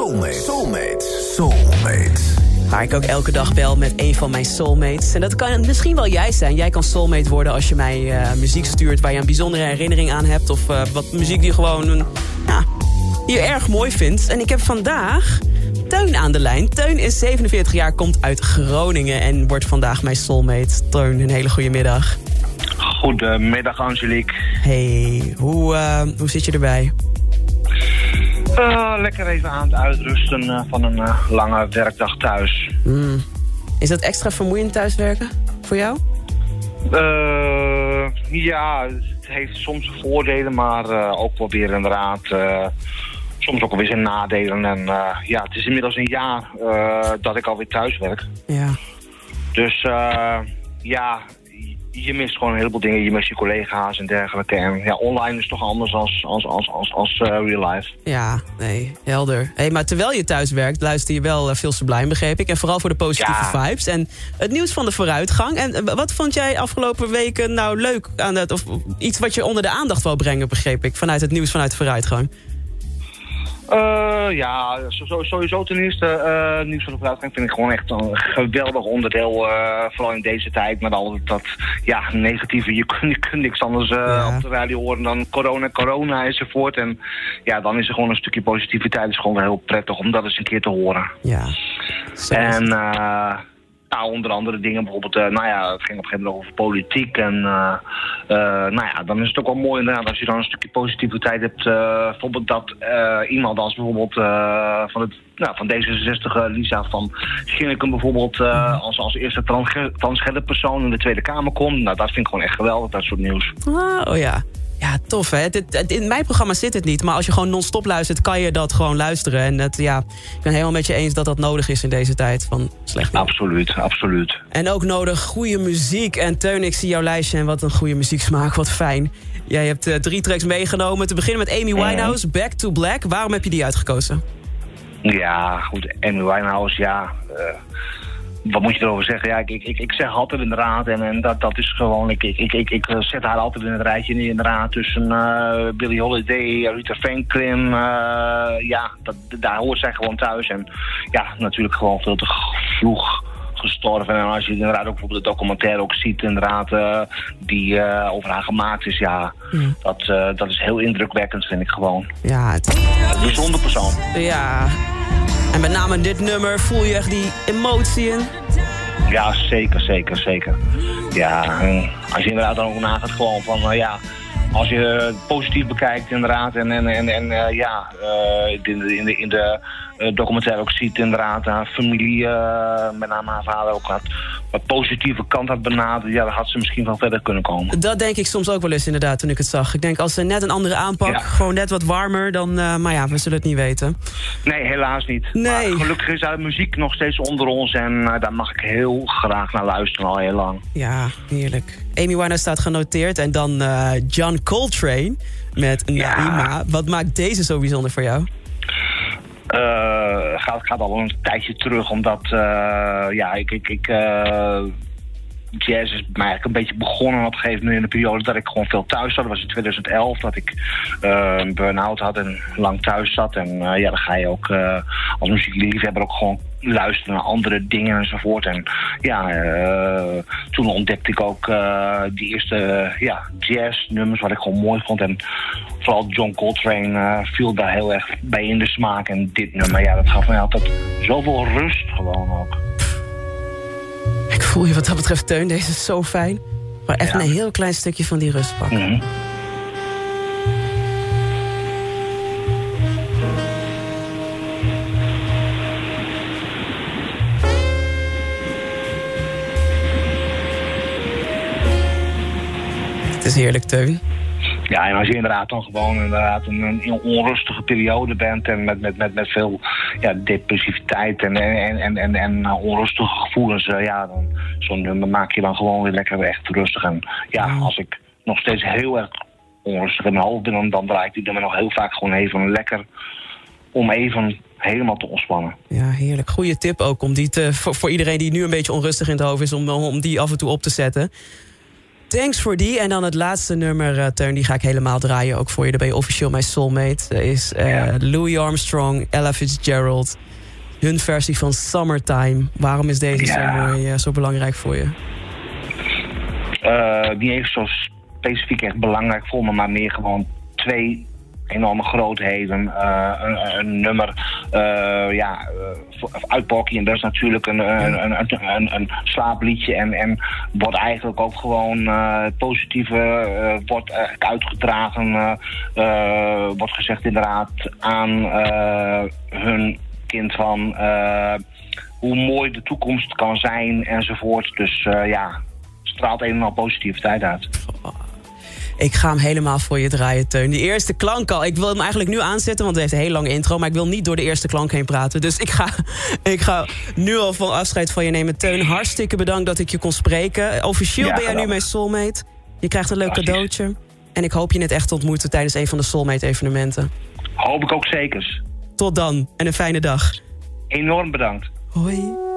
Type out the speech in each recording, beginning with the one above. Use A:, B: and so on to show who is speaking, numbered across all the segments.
A: Soulmate. Soulmate. Soulmate.
B: Waar ik ook elke dag bel met een van mijn soulmates. En dat kan misschien wel jij zijn. Jij kan soulmate worden als je mij uh, muziek stuurt... waar je een bijzondere herinnering aan hebt. Of uh, wat muziek die je gewoon ja, je erg mooi vindt. En ik heb vandaag Teun aan de lijn. Teun is 47 jaar, komt uit Groningen... en wordt vandaag mijn soulmate. Teun, een hele goede middag.
C: Goedemiddag, Angelique.
B: Hey, hoe, uh, hoe zit je erbij?
C: Uh, lekker even aan het uitrusten uh, van een uh, lange werkdag thuis.
B: Mm. Is dat extra vermoeiend thuiswerken voor jou?
C: ja, het heeft soms voordelen, maar ook wel weer inderdaad... soms ook wel weer zijn nadelen. En ja, het is inmiddels een jaar dat ik alweer thuis werk.
B: Ja.
C: Dus ja, je mist gewoon een heleboel dingen. Je mist je collega's en dergelijke. En ja, online is toch anders als, als, als, als, als uh, real life.
B: Ja, nee, helder. Hey, maar terwijl je thuis werkt, luister je wel uh, veel sublime, begreep ik. En vooral voor de positieve ja. vibes. En het nieuws van de vooruitgang. En uh, wat vond jij afgelopen weken nou leuk aan het... of iets wat je onder de aandacht wou brengen, begreep ik. Vanuit het nieuws vanuit de vooruitgang.
C: Uh, ja, sowieso ten eerste, uh, nieuws van de vooruitgang vind ik gewoon echt een geweldig onderdeel. Uh, vooral in deze tijd met al dat ja, negatieve, je kunt, je kunt niks anders ja. op de radio horen dan corona, corona enzovoort. En ja, dan is er gewoon een stukje positiviteit. is gewoon heel prettig om dat eens een keer te horen.
B: Ja.
C: En nou, onder andere dingen, bijvoorbeeld, uh, nou ja, het ging op een gegeven moment over politiek. En uh, uh, nou ja, dan is het ook wel mooi inderdaad als je dan een stukje positiviteit hebt. bijvoorbeeld dat iemand als bijvoorbeeld van, het, nou, van D66, Lisa van Ginneken bijvoorbeeld, als, als eerste transgender persoon in de Tweede Kamer komt. Nou, dat vind ik gewoon echt geweldig, dat soort nieuws.
B: Ah, oh ja. Ja, tof hè. in mijn programma zit het niet. Maar als je gewoon non-stop luistert, kan je dat gewoon luisteren. En het, ja, ik ben helemaal met je eens dat dat nodig is in deze tijd van slecht.
C: Absoluut, absoluut.
B: En ook nodig goede muziek. En Teun, ik zie jouw lijstje en wat een goede muzieksmaak. Wat fijn. Jij hebt uh, drie tracks meegenomen. Te beginnen met Amy Winehouse, Back to Black. Waarom heb je die uitgekozen?
C: Ja, goed. Amy Winehouse, ja... Uh wat moet je erover zeggen? Ja, ik, ik, ik zeg altijd inderdaad, en, en dat, dat is gewoon, ik, ik, ik, ik zet haar altijd in het rijtje inderdaad tussen uh, Billie Holiday, Rita Franklin, uh, ja, dat, daar hoort zij gewoon thuis. En ja, natuurlijk gewoon veel te vroeg gestorven. En als je inderdaad ook bijvoorbeeld de documentaire ook ziet, inderdaad, uh, die uh, over haar gemaakt is, ja, mm. dat, uh, dat is heel indrukwekkend, vind ik gewoon.
B: Ja, het...
C: Een bijzonder persoon.
B: Ja, en met name dit nummer voel je echt die emotie in?
C: Ja, zeker, zeker, zeker. Ja, als je inderdaad dan ook nagaat gewoon van, uh, ja, als je het positief bekijkt inderdaad en, en, en, en ja, in de, in de, in de documentaire ook ziet inderdaad haar familie, met name haar vader ook had wat positieve kant had benaderd, ja, dan had ze misschien wel verder kunnen komen.
B: Dat denk ik soms ook wel eens inderdaad, toen ik het zag. Ik denk, als ze net een andere aanpak, gewoon net wat warmer, dan, uh, maar ja, we zullen het niet weten.
C: Nee, helaas niet.
B: Nee.
C: Maar gelukkig is haar muziek nog steeds onder ons en uh, daar mag ik heel graag naar luisteren al heel lang.
B: Ja, heerlijk. Amy Winehouse staat genoteerd en dan uh, John Coltrane met Naima. Wat maakt deze zo bijzonder voor jou?
C: Uh, gaat, gaat al een tijdje terug, omdat uh, ja, ik, ik, ik uh, jazz is mij eigenlijk een beetje begonnen op een gegeven moment in de periode dat ik gewoon veel thuis zat. Dat was in 2011 dat ik een burn-out had en lang thuis zat. En ja, dan ga je ook als muziekliefhebber ook gewoon luisteren naar andere dingen enzovoort. En ja, uh, toen ontdekte ik ook uh, die eerste uh, ja, jazznummers wat ik gewoon mooi vond. En vooral John Coltrane viel daar heel erg bij in de smaak. En dit nummer, ja, dat gaf mij altijd zoveel rust gewoon ook.
B: Ik voel je wat dat betreft, Teun. Deze is zo fijn. Maar even ja. een heel klein stukje van die rust pakken.
C: Mm -hmm.
B: Het is heerlijk, Teun.
C: Ja, en als je inderdaad dan gewoon inderdaad een, een onrustige periode bent en met, met, met, met veel ja, depressiviteit en, en, en, en, en onrustige gevoelens, uh, ja, dan zo'n nummer maak je dan gewoon weer lekker echt rustig. En ja, als ik nog steeds heel erg onrustig in mijn hoofd ben, dan, dan draai ik die nummer nog heel vaak gewoon even lekker om even helemaal te ontspannen.
B: Ja, heerlijk. Goede tip ook om die te, voor, voor iedereen die nu een beetje onrustig in het hoofd is, om, om die af en toe op te zetten.
D: Thanks for die. En dan het laatste nummer, uh, Teun, die ga ik helemaal draaien. Ook voor je, daar ben je officieel mijn soulmate. is uh, Louis Armstrong, Ella Fitzgerald. Hun versie van Summertime. Waarom is deze zo mooi, zo belangrijk voor je?
C: niet even zo specifiek echt belangrijk voor me, maar meer gewoon twee enorme grootheden. Uh, een, een, nummer, uh, ja, uit en dat is natuurlijk een, een, een, een, een slaapliedje. En, en wordt eigenlijk ook gewoon het positieve wordt uitgedragen. wordt gezegd inderdaad aan hun kind van hoe mooi de toekomst kan zijn enzovoort. Dus ja, straalt een en al positiviteit uit.
D: Ik ga hem helemaal voor je draaien, Teun. Die eerste klank al. Ik wil hem eigenlijk nu aanzetten, want het heeft een heel lang intro. Maar ik wil niet door de eerste klank heen praten. Dus ik ga, ik ga nu al van afscheid van je nemen. Teun, hartstikke bedankt dat ik je kon spreken. Officieel ben jij nu mijn soulmate. Je krijgt een leuk cadeautje. En ik hoop je net echt te ontmoeten tijdens een van de soulmate-evenementen.
C: Hoop ik ook zeker.
D: Tot dan en een fijne dag.
C: Enorm bedankt.
D: Hoi.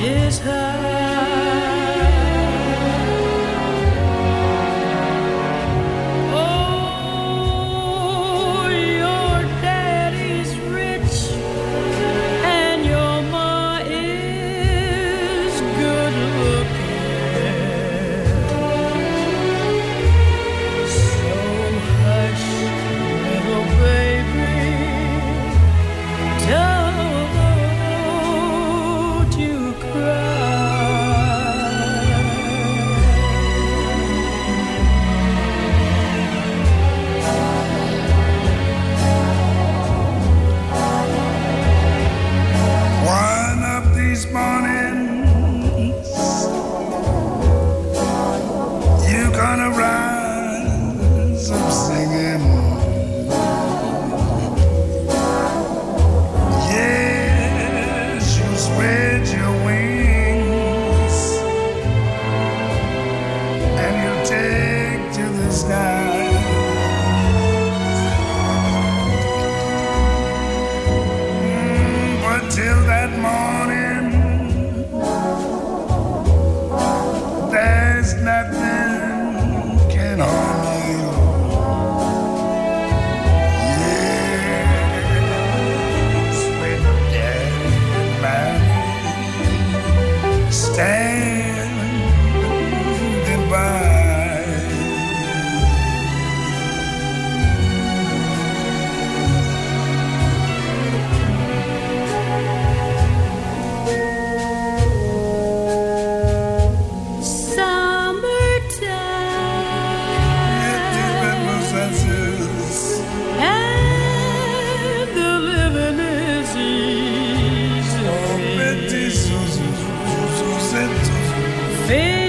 D: is hers. Christmas.
B: see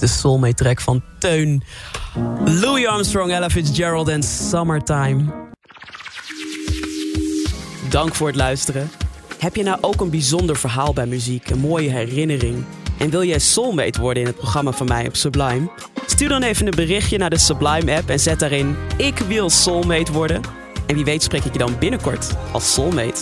B: de soulmate track van Teun. Louis Armstrong, Ella Fitzgerald en Summertime. Dank voor het luisteren. Heb je nou ook een bijzonder verhaal bij muziek, een mooie herinnering? En wil jij soulmate worden in het programma van mij op Sublime? Stuur dan even een berichtje naar de Sublime app en zet daarin ik wil soulmate worden. En wie weet spreek ik je dan binnenkort als soulmate.